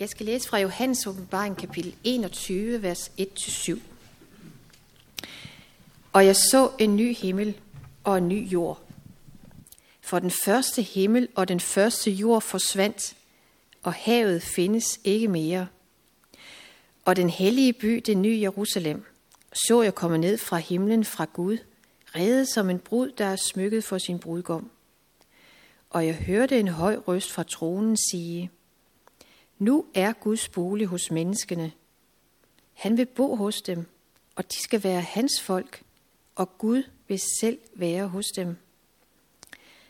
Jeg skal læse fra Johannes åbenbaring kapitel 21, vers 1-7. Og jeg så en ny himmel og en ny jord. For den første himmel og den første jord forsvandt, og havet findes ikke mere. Og den hellige by, det nye Jerusalem, så jeg komme ned fra himlen fra Gud, reddet som en brud, der er smykket for sin brudgom. Og jeg hørte en høj røst fra tronen sige, nu er Guds bolig hos menneskene. Han vil bo hos dem, og de skal være hans folk, og Gud vil selv være hos dem.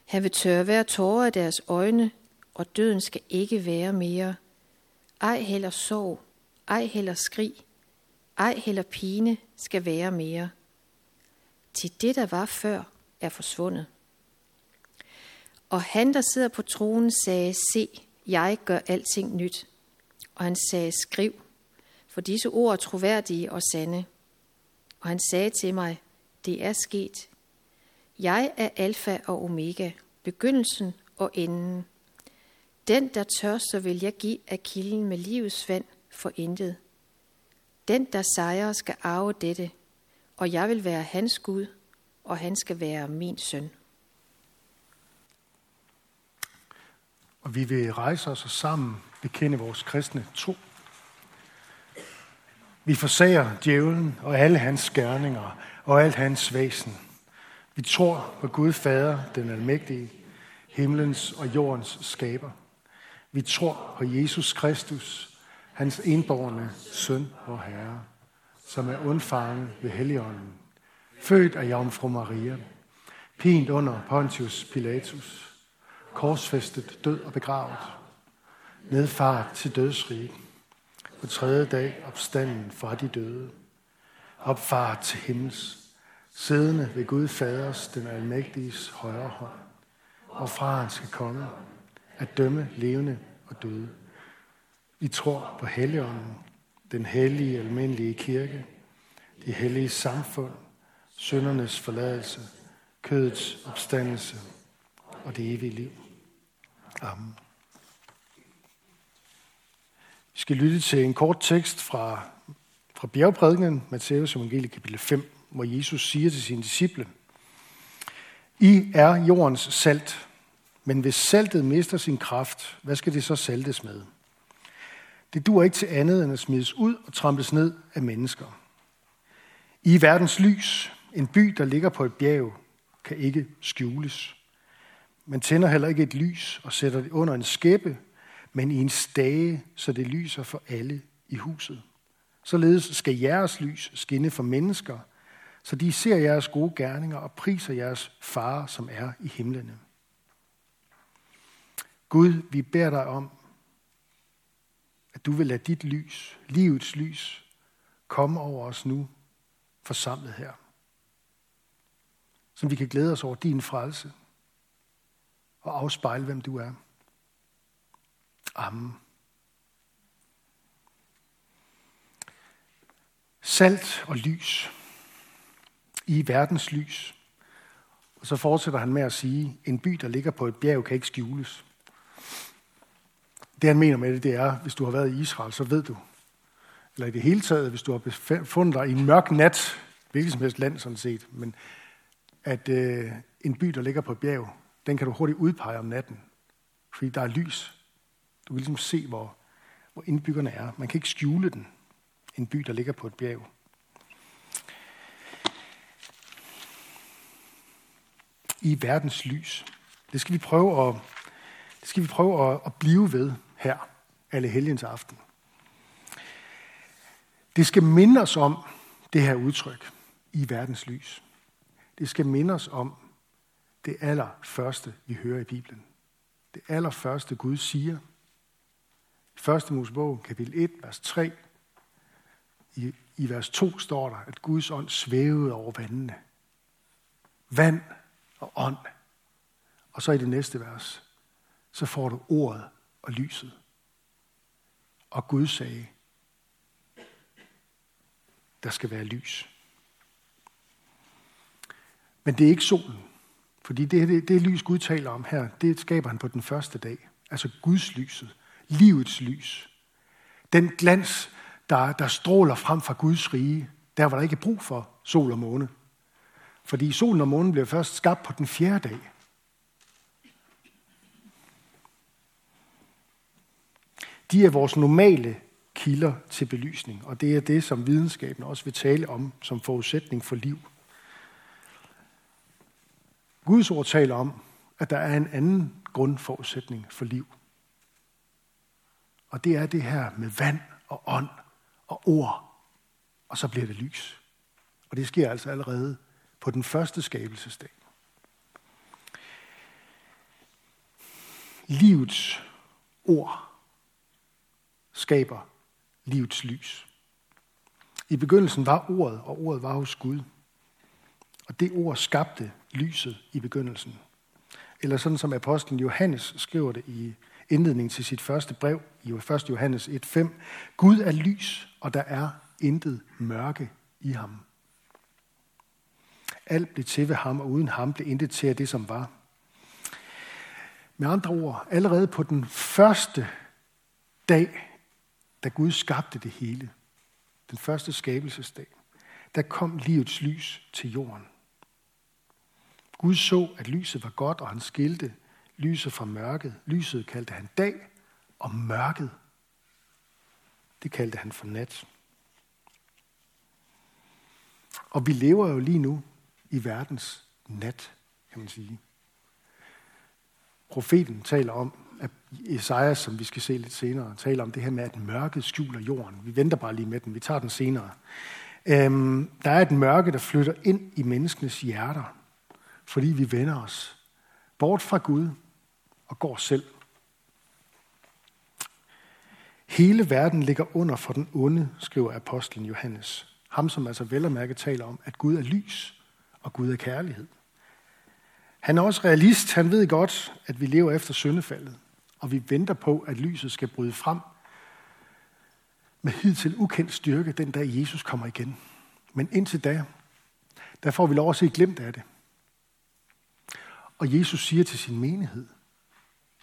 Han vil tørre hver tårer af deres øjne, og døden skal ikke være mere. Ej heller sorg, ej heller skrig, ej heller pine skal være mere. Til det, der var før, er forsvundet. Og han, der sidder på tronen, sagde, se, jeg gør alting nyt. Og han sagde, skriv, for disse ord er troværdige og sande. Og han sagde til mig, det er sket. Jeg er alfa og omega, begyndelsen og enden. Den, der tørster, vil jeg give af kilden med livets vand for intet. Den, der sejrer, skal arve dette, og jeg vil være hans Gud, og han skal være min søn. Og vi vil rejse os og sammen bekende vores kristne tro. Vi forsager djævlen og alle hans gerninger og alt hans væsen. Vi tror på Gud Fader, den almægtige, himlens og jordens skaber. Vi tror på Jesus Kristus, hans enborgne søn og herre, som er undfanget ved Helligånden, født af Jomfru Maria, pint under Pontius Pilatus, korsfæstet, død og begravet, nedfart til dødsrig, på tredje dag opstanden fra de døde, opfart til himmels, siddende ved Gud Faders, den almægtiges højre hånd, og fra han skal komme, at dømme levende og døde. Vi tror på Helligånden, den hellige almindelige kirke, de hellige samfund, syndernes forladelse, kødets opstandelse og det evige liv. Amen. Vi skal lytte til en kort tekst fra, fra bjergprædikenen, Matthæus evangelie kapitel 5, hvor Jesus siger til sine disciple, I er jordens salt, men hvis saltet mister sin kraft, hvad skal det så saltes med? Det dur ikke til andet end at smides ud og trampes ned af mennesker. I verdens lys, en by, der ligger på et bjerg, kan ikke skjules. Man tænder heller ikke et lys og sætter det under en skæppe, men i en stage, så det lyser for alle i huset. Således skal jeres lys skinne for mennesker, så de ser jeres gode gerninger og priser jeres far, som er i himlene. Gud, vi beder dig om, at du vil lade dit lys, livets lys, komme over os nu, forsamlet her. Så vi kan glæde os over din frelse og afspejle, hvem du er. Amen. Salt og lys i verdens lys. Og så fortsætter han med at sige, en by, der ligger på et bjerg, kan ikke skjules. Det han mener med det, det er, hvis du har været i Israel, så ved du, eller i det hele taget, hvis du har befundet dig i en mørk nat, hvilket som helst land sådan set, men at øh, en by, der ligger på et bjerg, den kan du hurtigt udpege om natten, fordi der er lys. Du kan ligesom se, hvor, hvor indbyggerne er. Man kan ikke skjule den, en by, der ligger på et bjerg. I verdens lys. Det skal vi prøve at, det skal vi prøve at, at blive ved her, alle helgens aften. Det skal minde os om det her udtryk i verdens lys. Det skal minde os om det allerførste, vi hører i Bibelen. Det allerførste, Gud siger. I 1. Mosebog, kapitel 1, vers 3. I, I vers 2 står der, at Guds ånd svævede over vandene. Vand og ånd. Og så i det næste vers, så får du ordet og lyset. Og Gud sagde, der skal være lys. Men det er ikke solen. Fordi det, det, det lys, Gud taler om her, det skaber han på den første dag. Altså Guds lyset, livets lys. Den glans, der, der stråler frem fra Guds rige, der var der ikke brug for sol og måne. Fordi solen og månen blev først skabt på den fjerde dag. De er vores normale kilder til belysning, og det er det, som videnskaben også vil tale om som forudsætning for liv. Guds ord taler om, at der er en anden grundforudsætning for liv. Og det er det her med vand og ånd og ord, og så bliver det lys. Og det sker altså allerede på den første skabelsesdag. Livets ord skaber livets lys. I begyndelsen var ordet, og ordet var hos Gud. Og det ord skabte lyset i begyndelsen. Eller sådan som apostlen Johannes skriver det i indledningen til sit første brev, i 1. Johannes 1.5. Gud er lys, og der er intet mørke i ham. Alt blev til ved ham, og uden ham blev intet til af det, som var. Med andre ord, allerede på den første dag, da Gud skabte det hele, den første skabelsesdag, der kom livets lys til jorden. Gud så, at lyset var godt, og han skilte lyset fra mørket. Lyset kaldte han dag, og mørket, det kaldte han for nat. Og vi lever jo lige nu i verdens nat, kan man sige. Profeten taler om, at Esajas, som vi skal se lidt senere, taler om det her med, at mørket skjuler jorden. Vi venter bare lige med den, vi tager den senere. Øhm, der er et mørke, der flytter ind i menneskenes hjerter, fordi vi vender os bort fra Gud og går selv. Hele verden ligger under for den onde, skriver apostlen Johannes. Ham, som altså vel og mærke taler om, at Gud er lys, og Gud er kærlighed. Han er også realist. Han ved godt, at vi lever efter syndefaldet, og vi venter på, at lyset skal bryde frem med hidtil ukendt styrke den dag Jesus kommer igen. Men indtil da, der får vi lov at se glemt af det. Og Jesus siger til sin menighed,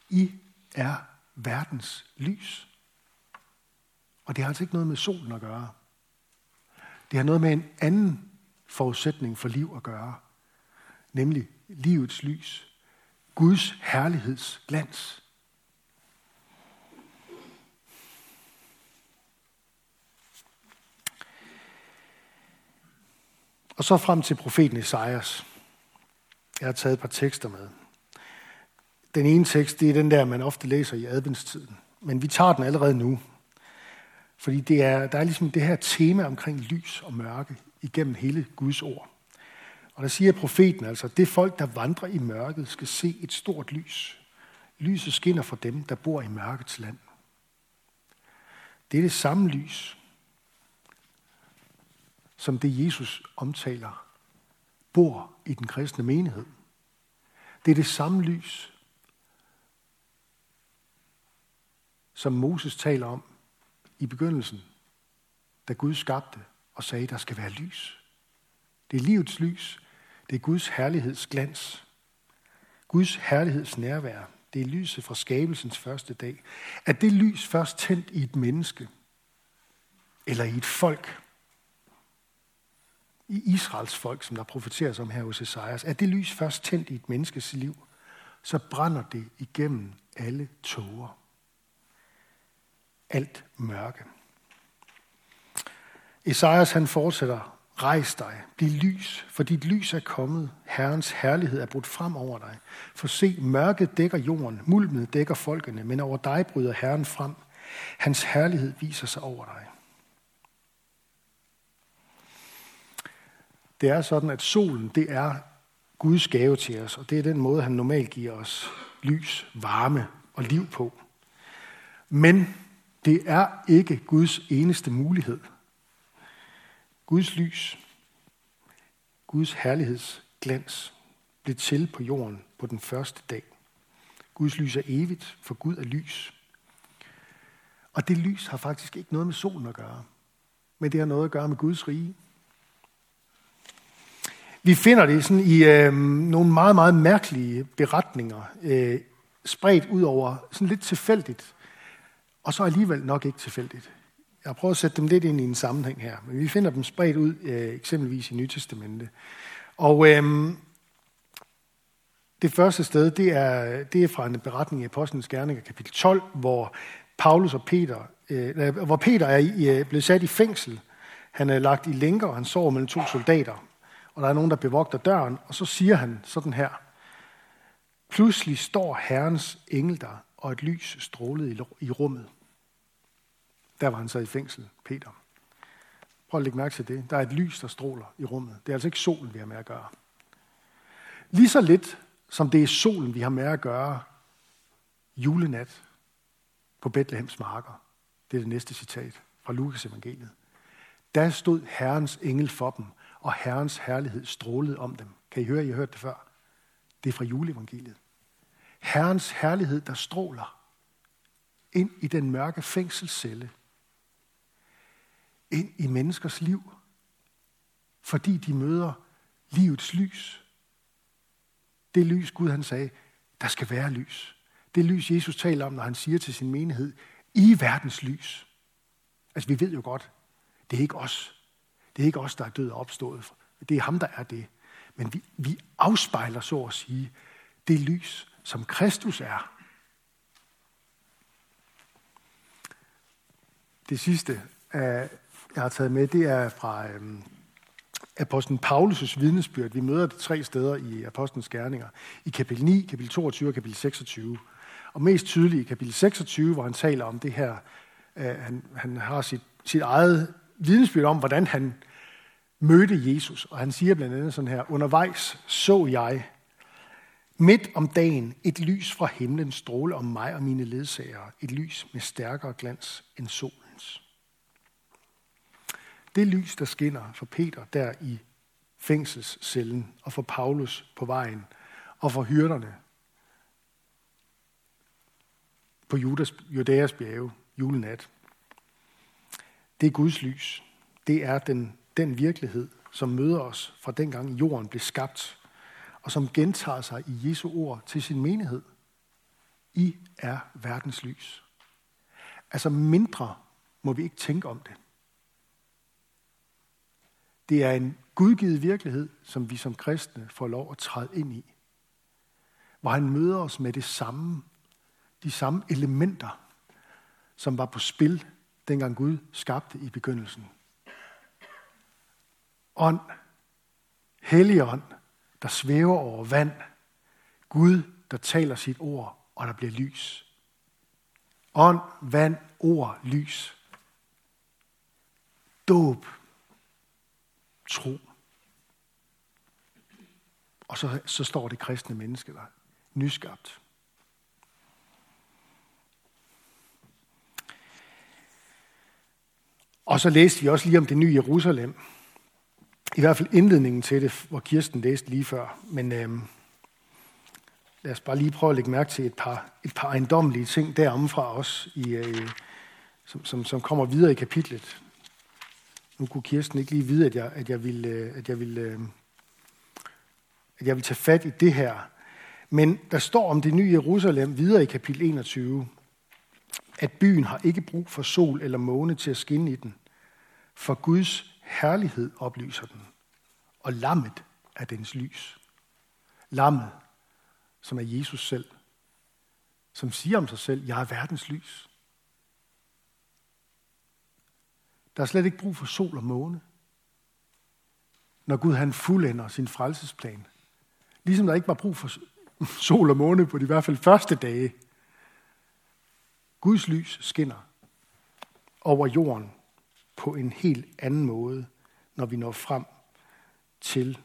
I er verdens lys. Og det har altså ikke noget med solen at gøre. Det har noget med en anden forudsætning for liv at gøre. Nemlig livets lys. Guds herligheds glans. Og så frem til profeten Esajas. Jeg har taget et par tekster med. Den ene tekst, det er den der, man ofte læser i adventstiden. Men vi tager den allerede nu. Fordi det er, der er ligesom det her tema omkring lys og mørke igennem hele Guds ord. Og der siger profeten altså, at det folk, der vandrer i mørket, skal se et stort lys. Lyset skinner for dem, der bor i mørkets land. Det er det samme lys, som det Jesus omtaler, bor i den kristne menighed. Det er det samme lys, som Moses taler om i begyndelsen, da Gud skabte og sagde, der skal være lys. Det er livets lys. Det er Guds herligheds glans. Guds herligheds nærvær. Det er lyset fra skabelsens første dag. At det lys først tændt i et menneske, eller i et folk, i Israels folk, som der profeteres om her hos Esajas, er det lys først tændt i et menneskes liv, så brænder det igennem alle tåger. Alt mørke. Esajas han fortsætter, rejs dig, bliv lys, for dit lys er kommet, Herrens herlighed er brudt frem over dig. For se, mørket dækker jorden, mulmet dækker folkene, men over dig bryder Herren frem. Hans herlighed viser sig over dig. Det er sådan, at solen, det er Guds gave til os, og det er den måde, han normalt giver os lys, varme og liv på. Men det er ikke Guds eneste mulighed. Guds lys, Guds herlighedsglans, blev til på jorden på den første dag. Guds lys er evigt, for Gud er lys. Og det lys har faktisk ikke noget med solen at gøre, men det har noget at gøre med Guds rige. Vi finder det sådan i øh, nogle meget, meget mærkelige beretninger, øh, spredt ud over sådan lidt tilfældigt og så alligevel nok ikke tilfældigt. Jeg prøver at sætte dem lidt ind i en sammenhæng her, men vi finder dem spredt ud, øh, eksempelvis i Nytestamentet. Og øh, det første sted, det er, det er fra en beretning i Apostlenes Gerninger, kapitel 12, hvor Paulus og Peter, øh, hvor Peter er øh, blevet sat i fængsel. Han er lagt i lænker, og han sover mellem to soldater. Og der er nogen, der bevogter døren, og så siger han sådan her. Pludselig står Herrens engel der, og et lys strålede i rummet. Der var han så i fængsel, Peter. Prøv at lægge mærke til det. Der er et lys, der stråler i rummet. Det er altså ikke solen, vi har med at gøre. Lige så lidt som det er solen, vi har med at gøre julenat på Bethlehems marker. Det er det næste citat fra Lukas evangeliet. Der stod Herrens engel for dem, og Herrens herlighed strålede om dem. Kan I høre, I har hørt det før? Det er fra juleevangeliet. Herrens herlighed, der stråler ind i den mørke fængselscelle, ind i menneskers liv, fordi de møder livets lys. Det lys, Gud han sagde, der skal være lys. Det lys, Jesus taler om, når han siger til sin menighed, i verdens lys. Altså, vi ved jo godt, det er ikke os. Det er ikke os, der er død og opstået. Det er ham, der er det. Men vi, vi afspejler, så at sige, det lys, som Kristus er. Det sidste, øh, jeg har taget med, det er fra øhm, apostlen Paulus' vidnesbyrd. Vi møder det tre steder i apostlenes gerninger. I kapitel 9, kapitel 22 og kapitel 26. Og mest tydeligt i kapitel 26, hvor han taler om det her. Øh, han, han har sit, sit eget vidnesbyrd om, hvordan han mødte Jesus. Og han siger blandt andet sådan her, undervejs så jeg midt om dagen et lys fra himlen stråle om mig og mine ledsagere. Et lys med stærkere glans end solens. Det lys, der skinner for Peter der i fængselscellen, og for Paulus på vejen, og for hyrderne på Judas, Judæas bjerge julenat. Det er Guds lys. Det er den, den virkelighed, som møder os fra dengang jorden blev skabt, og som gentager sig i Jesu ord til sin menighed. I er verdens lys. Altså mindre må vi ikke tænke om det. Det er en gudgivet virkelighed, som vi som kristne får lov at træde ind i. Hvor han møder os med det samme, de samme elementer, som var på spil, dengang Gud skabte i begyndelsen. Ånd, Helligånd, der svæver over vand. Gud, der taler sit ord, og der bliver lys. Ånd, vand, ord, lys. Dåb, tro. Og så, så står det kristne menneske der, nyskabt. Og så læste vi også lige om det nye Jerusalem. I hvert fald indledningen til det, hvor Kirsten læste lige før. Men øhm, lad os bare lige prøve at lægge mærke til et par, et par ejendommelige ting deromme fra os, i, øh, som, som, som kommer videre i kapitlet. Nu kunne Kirsten ikke lige vide, at jeg, at jeg ville, øh, at jeg ville, øh, at jeg ville tage fat i det her. Men der står om det nye Jerusalem videre i kapitel 21, at byen har ikke brug for sol eller måne til at skinne i den, for Guds herlighed oplyser den, og lammet er dens lys. Lammet, som er Jesus selv, som siger om sig selv, jeg er verdens lys. Der er slet ikke brug for sol og måne, når Gud han fuldender sin frelsesplan. Ligesom der ikke var brug for sol og måne på de i hvert fald første dage. Guds lys skinner over jorden på en helt anden måde, når vi når frem til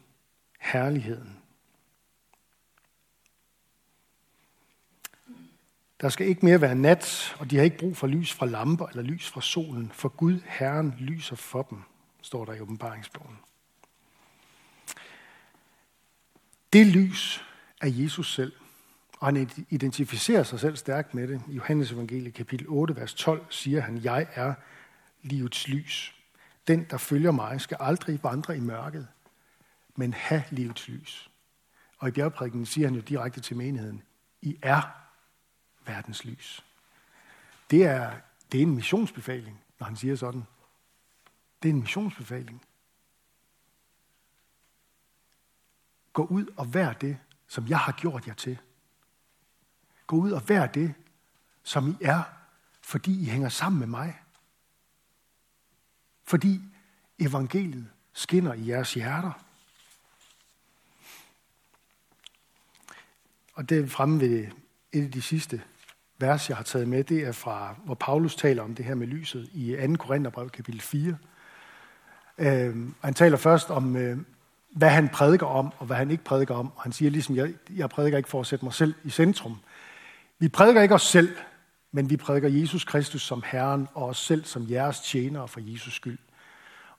herligheden. Der skal ikke mere være nat, og de har ikke brug for lys fra lamper eller lys fra solen, for Gud, Herren, lyser for dem, står der i åbenbaringsbogen. Det lys er Jesus selv, og han identificerer sig selv stærkt med det. I Johannes evangelie kapitel 8, vers 12 siger han, jeg er livets lys. Den, der følger mig, skal aldrig vandre i mørket, men have livets lys. Og i bjergprædiken siger han jo direkte til menigheden, I er verdens lys. Det er Det er en missionsbefaling, når han siger sådan. Det er en missionsbefaling. Gå ud og vær det, som jeg har gjort jer til. Gå ud og vær det, som I er, fordi I hænger sammen med mig. Fordi evangeliet skinner i jeres hjerter. Og det er fremme ved et af de sidste vers, jeg har taget med, det er fra, hvor Paulus taler om det her med lyset i 2. Korintherbrev, kapitel 4. Øh, han taler først om, øh, hvad han prædiker om, og hvad han ikke prædiker om. Og han siger ligesom, jeg, jeg prædiker ikke for at sætte mig selv i centrum. Vi prædiker ikke os selv, men vi prædiker Jesus Kristus som Herren, og os selv som jeres tjenere for Jesus skyld.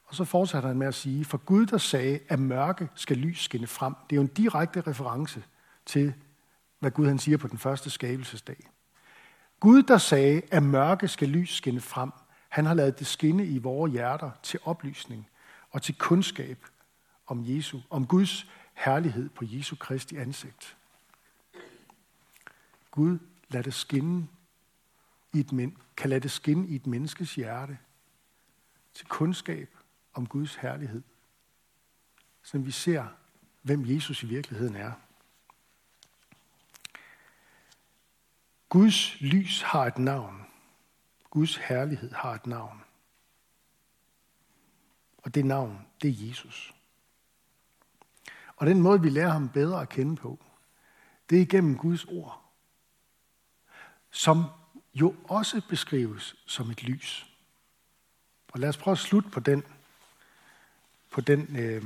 Og så fortsætter han med at sige, for Gud, der sagde, at mørke skal lys skinne frem. Det er jo en direkte reference til, hvad Gud han siger på den første skabelsesdag. Gud, der sagde, at mørke skal lys skinne frem, han har lavet det skinne i vores hjerter til oplysning og til kundskab om Jesu, om Guds herlighed på Jesu Kristi ansigt. Gud lad det skinne i et men, kan lade det skinne i et menneskes hjerte til kundskab om Guds herlighed, så vi ser, hvem Jesus i virkeligheden er. Guds lys har et navn. Guds herlighed har et navn. Og det navn, det er Jesus. Og den måde, vi lærer ham bedre at kende på, det er igennem Guds ord, som jo også beskrives som et lys. Og lad os prøve at slutte på den, på den øh,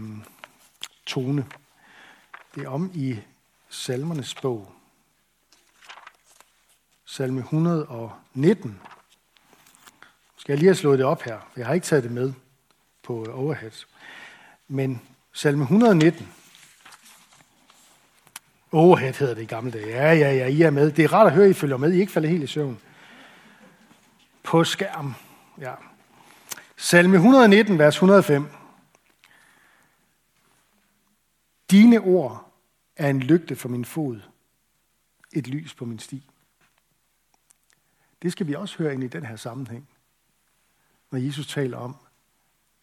tone. Det er om i salmernes bog. Salme 119. Skal jeg lige have slået det op her? Jeg har ikke taget det med på øh, overhead. Men salme 119. Overhead hedder det i gamle dage. Ja, ja, ja, I er med. Det er rart at høre, at I følger med. I ikke falder helt i søvn. På skærm. Ja. Salme 119, vers 105. Dine ord er en lygte for min fod, et lys på min sti. Det skal vi også høre ind i den her sammenhæng, når Jesus taler om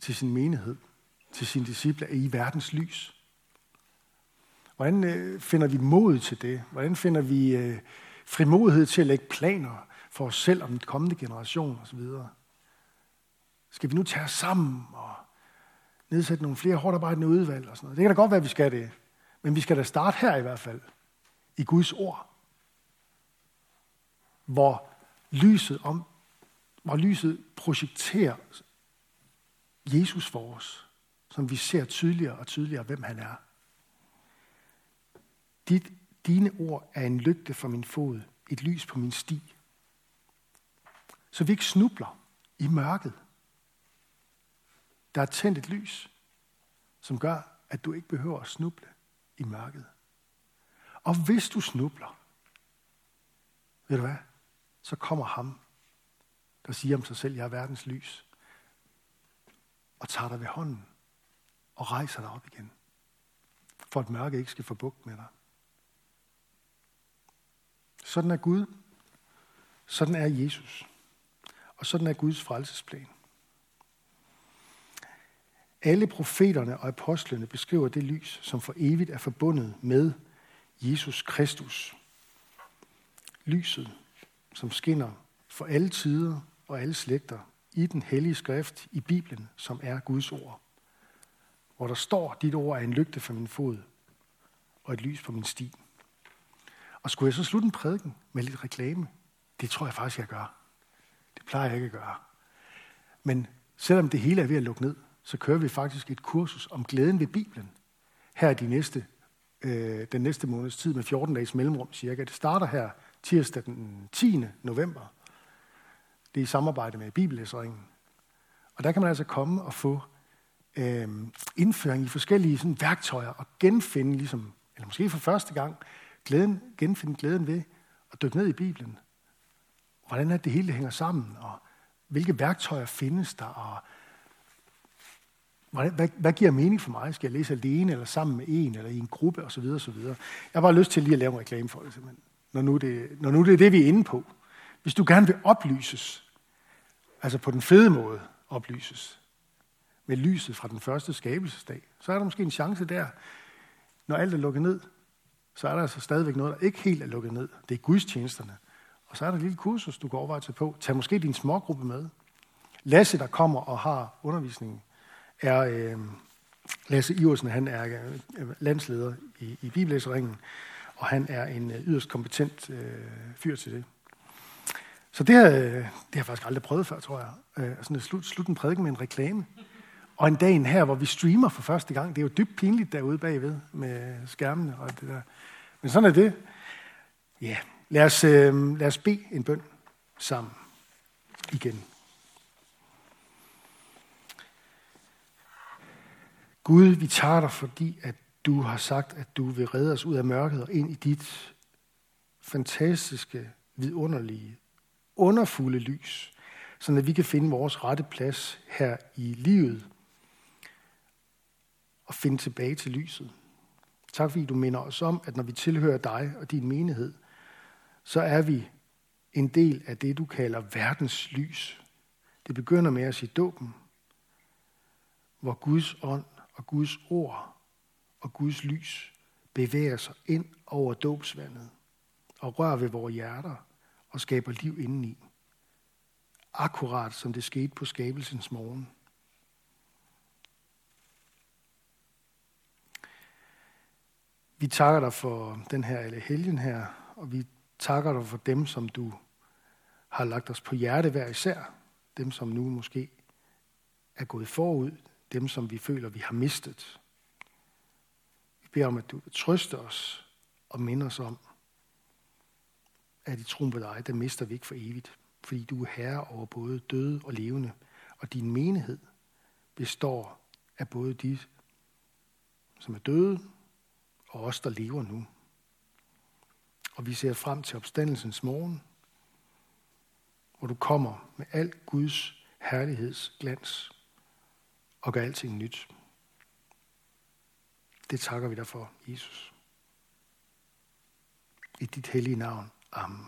til sin menighed, til sine disciple, at I er verdens lys. Hvordan øh, finder vi mod til det? Hvordan finder vi øh, frimodighed til at lægge planer for os selv om den kommende generation osv.? Skal vi nu tage os sammen og nedsætte nogle flere hårdt arbejdende udvalg og sådan noget? Det kan da godt være, at vi skal det. Men vi skal da starte her i hvert fald. I Guds ord. Hvor lyset, om, hvor lyset projekterer Jesus for os, som vi ser tydeligere og tydeligere, hvem han er. Dit, dine ord er en lygte for min fod, et lys på min sti. Så vi ikke snubler i mørket. Der er tændt et lys, som gør, at du ikke behøver at snuble i mørket. Og hvis du snubler, ved du hvad? Så kommer ham, der siger om sig selv, jeg er verdens lys, og tager dig ved hånden og rejser dig op igen, for at mørket ikke skal få bugt med dig. Sådan er Gud. Sådan er Jesus. Og sådan er Guds frelsesplan. Alle profeterne og apostlene beskriver det lys, som for evigt er forbundet med Jesus Kristus. Lyset, som skinner for alle tider og alle slægter i den hellige skrift i Bibelen, som er Guds ord. Hvor der står, dit ord er en lygte for min fod og et lys på min sti. Og skulle jeg så slutte en prædiken med lidt reklame? Det tror jeg faktisk, jeg gør. Det plejer jeg ikke at gøre. Men selvom det hele er ved at lukke ned, så kører vi faktisk et kursus om glæden ved Bibelen. Her er de næste, øh, den næste måneds tid med 14 dages mellemrum cirka. Det starter her tirsdag den 10. november. Det er i samarbejde med Bibellæseringen. Og der kan man altså komme og få øh, indføring i forskellige sådan, værktøjer og genfinde, ligesom, eller måske for første gang, glæden, genfinde glæden ved at dykke ned i Bibelen. Hvordan er det hele hænger sammen, og hvilke værktøjer findes der, og hvad, hvad, hvad giver mening for mig? Skal jeg læse alene, eller sammen med en, eller i en gruppe, osv. osv. Jeg har bare lyst til lige at lave en reklame for det, simpelthen, når nu det, når nu det er det, vi er inde på. Hvis du gerne vil oplyses, altså på den fede måde, oplyses med lyset fra den første skabelsesdag, så er der måske en chance der, når alt er lukket ned, så er der altså stadigvæk noget, der ikke helt er lukket ned. Det er gudstjenesterne. Og så er der et lille kursus, du går overveje til på. Tag måske din smågruppe med. Lasse, der kommer og har undervisningen, er øh, Lasse Iversen. Han er øh, landsleder i, i Bibellæseringen, og han er en øh, yderst kompetent øh, fyr til det. Så det har, det har jeg faktisk aldrig prøvet før, tror jeg. Øh, sådan at slut, slut en prædiken med en reklame. Og en dag her, hvor vi streamer for første gang, det er jo dybt pinligt derude bagved med skærmene og det der. Men sådan er det. Ja, lad os, øh, lad os bede en bøn sammen igen. Gud, vi tager dig, fordi at du har sagt, at du vil redde os ud af mørket og ind i dit fantastiske, vidunderlige, underfulde lys, så at vi kan finde vores rette plads her i livet finde tilbage til lyset. Tak fordi du minder os om, at når vi tilhører dig og din menighed, så er vi en del af det, du kalder verdens lys. Det begynder med os i dåben, hvor Guds ånd og Guds ord og Guds lys bevæger sig ind over dåbsvandet og rører ved vores hjerter og skaber liv indeni. Akkurat som det skete på skabelsens morgen. Vi takker dig for den her alle helgen her, og vi takker dig for dem, som du har lagt os på hjerte hver især. Dem, som nu måske er gået forud. Dem, som vi føler, vi har mistet. Vi beder om, at du vil trøste os og minde os om, at i troen på dig, der mister vi ikke for evigt. Fordi du er herre over både døde og levende. Og din menighed består af både de, som er døde, og os, der lever nu. Og vi ser frem til opstandelsens morgen, hvor du kommer med al Guds herlighedsglans og gør alting nyt. Det takker vi dig for, Jesus. I dit hellige navn. Amen.